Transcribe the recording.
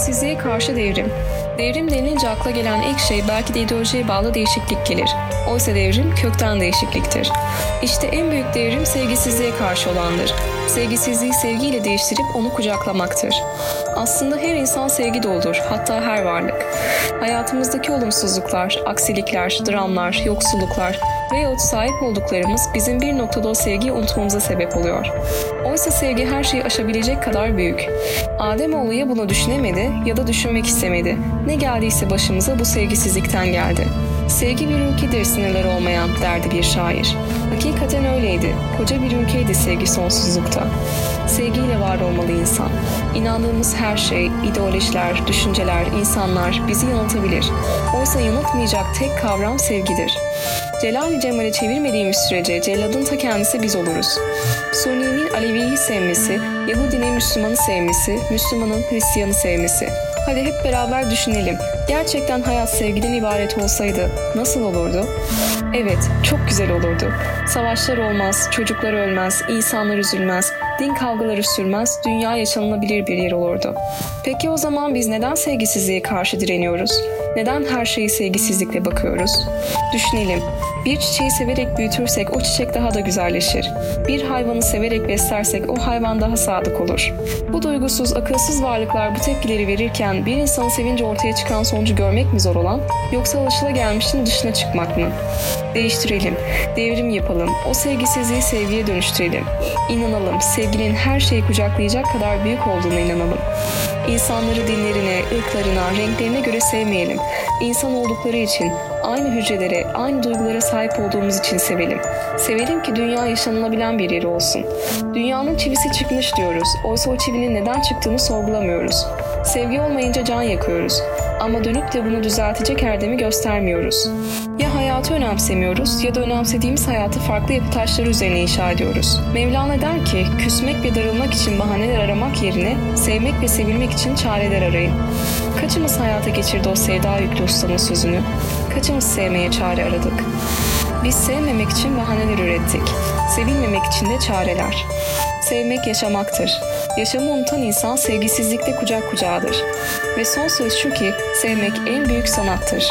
Sevgisizliğe karşı devrim. Devrim denilince akla gelen ilk şey belki de ideolojiye bağlı değişiklik gelir. Oysa devrim kökten değişikliktir. İşte en büyük devrim sevgisizliğe karşı olandır. Sevgisizliği sevgiyle değiştirip onu kucaklamaktır. Aslında her insan sevgi doludur, hatta her varlık. Hayatımızdaki olumsuzluklar, aksilikler, dramlar, yoksulluklar veyahut sahip olduklarımız bizim bir noktada o sevgiyi unutmamıza sebep oluyor. Oysa sevgi her şeyi aşabilecek kadar büyük. Ademoğlu ya bunu düşünemedi ya da düşünmek istemedi. Ne geldiyse başımıza bu sevgisizlikten geldi. Sevgi bir ülkedir sınırları olmayan derdi bir şair. Hakikaten öyleydi. Koca bir ülkeydi sevgi sonsuzlukta. Sevgiyle var olmalı insan. İnandığımız her şey, ideolojiler, düşünceler, insanlar bizi yanıltabilir. Oysa yanıltmayacak tek kavram sevgidir. Celal-i Cemal'i çevirmediğimiz sürece celladın ta kendisi biz oluruz. Suni'nin Alevi'yi sevmesi, Yahudinin Müslümanı sevmesi, Müslümanın Hristiyanı sevmesi. Hadi hep beraber düşünelim. Gerçekten hayat sevgiden ibaret olsaydı nasıl olurdu? Evet, çok güzel olurdu. Savaşlar olmaz, çocuklar ölmez, insanlar üzülmez, din kavgaları sürmez, dünya yaşanılabilir bir yer olurdu. Peki o zaman biz neden sevgisizliğe karşı direniyoruz? Neden her şeyi sevgisizlikle bakıyoruz? Düşünelim. Bir çiçeği severek büyütürsek o çiçek daha da güzelleşir. Bir hayvanı severek beslersek o hayvan daha sadık olur. Bu duygusuz, akılsız varlıklar bu tepkileri verirken bir insanı sevince ortaya çıkan sonucu görmek mi zor olan, yoksa alışılagelmişin dışına çıkmak mı? Değiştirelim, devrim yapalım, o sevgisizliği sevgiye dönüştürelim. İnanalım, sevginin her şeyi kucaklayacak kadar büyük olduğuna inanalım. İnsanları dinlerine, ırklarına, renklerine göre sevmeyelim. İnsan oldukları için, aynı hücrelere, aynı duygulara sahip olduğumuz için sevelim. Sevelim ki dünya yaşanılabilen bir yeri olsun. Dünyanın çivisi çıkmış diyoruz. Oysa o çivinin neden çıktığını sorgulamıyoruz. Sevgi olmayınca can yakıyoruz. Ama dönüp de bunu düzeltecek erdemi göstermiyoruz. Ya hayatı önemsemiyoruz ya da önemsediğimiz hayatı farklı yapı taşları üzerine inşa ediyoruz. Mevlana der ki, küsmek ve darılmak için bahaneler aramak yerine sevmek ve sevilmek için çareler arayın. Kaçımız hayata geçirdi o sevda yüklü ustanın sözünü? Kaçımız sevmeye çare aradık? Biz sevmemek için bahaneler ürettik. Sevilmemek için de çareler. Sevmek yaşamaktır. Yaşamı unutan insan sevgisizlikte kucak kucağıdır. Ve son söz şu ki sevmek en büyük sanattır.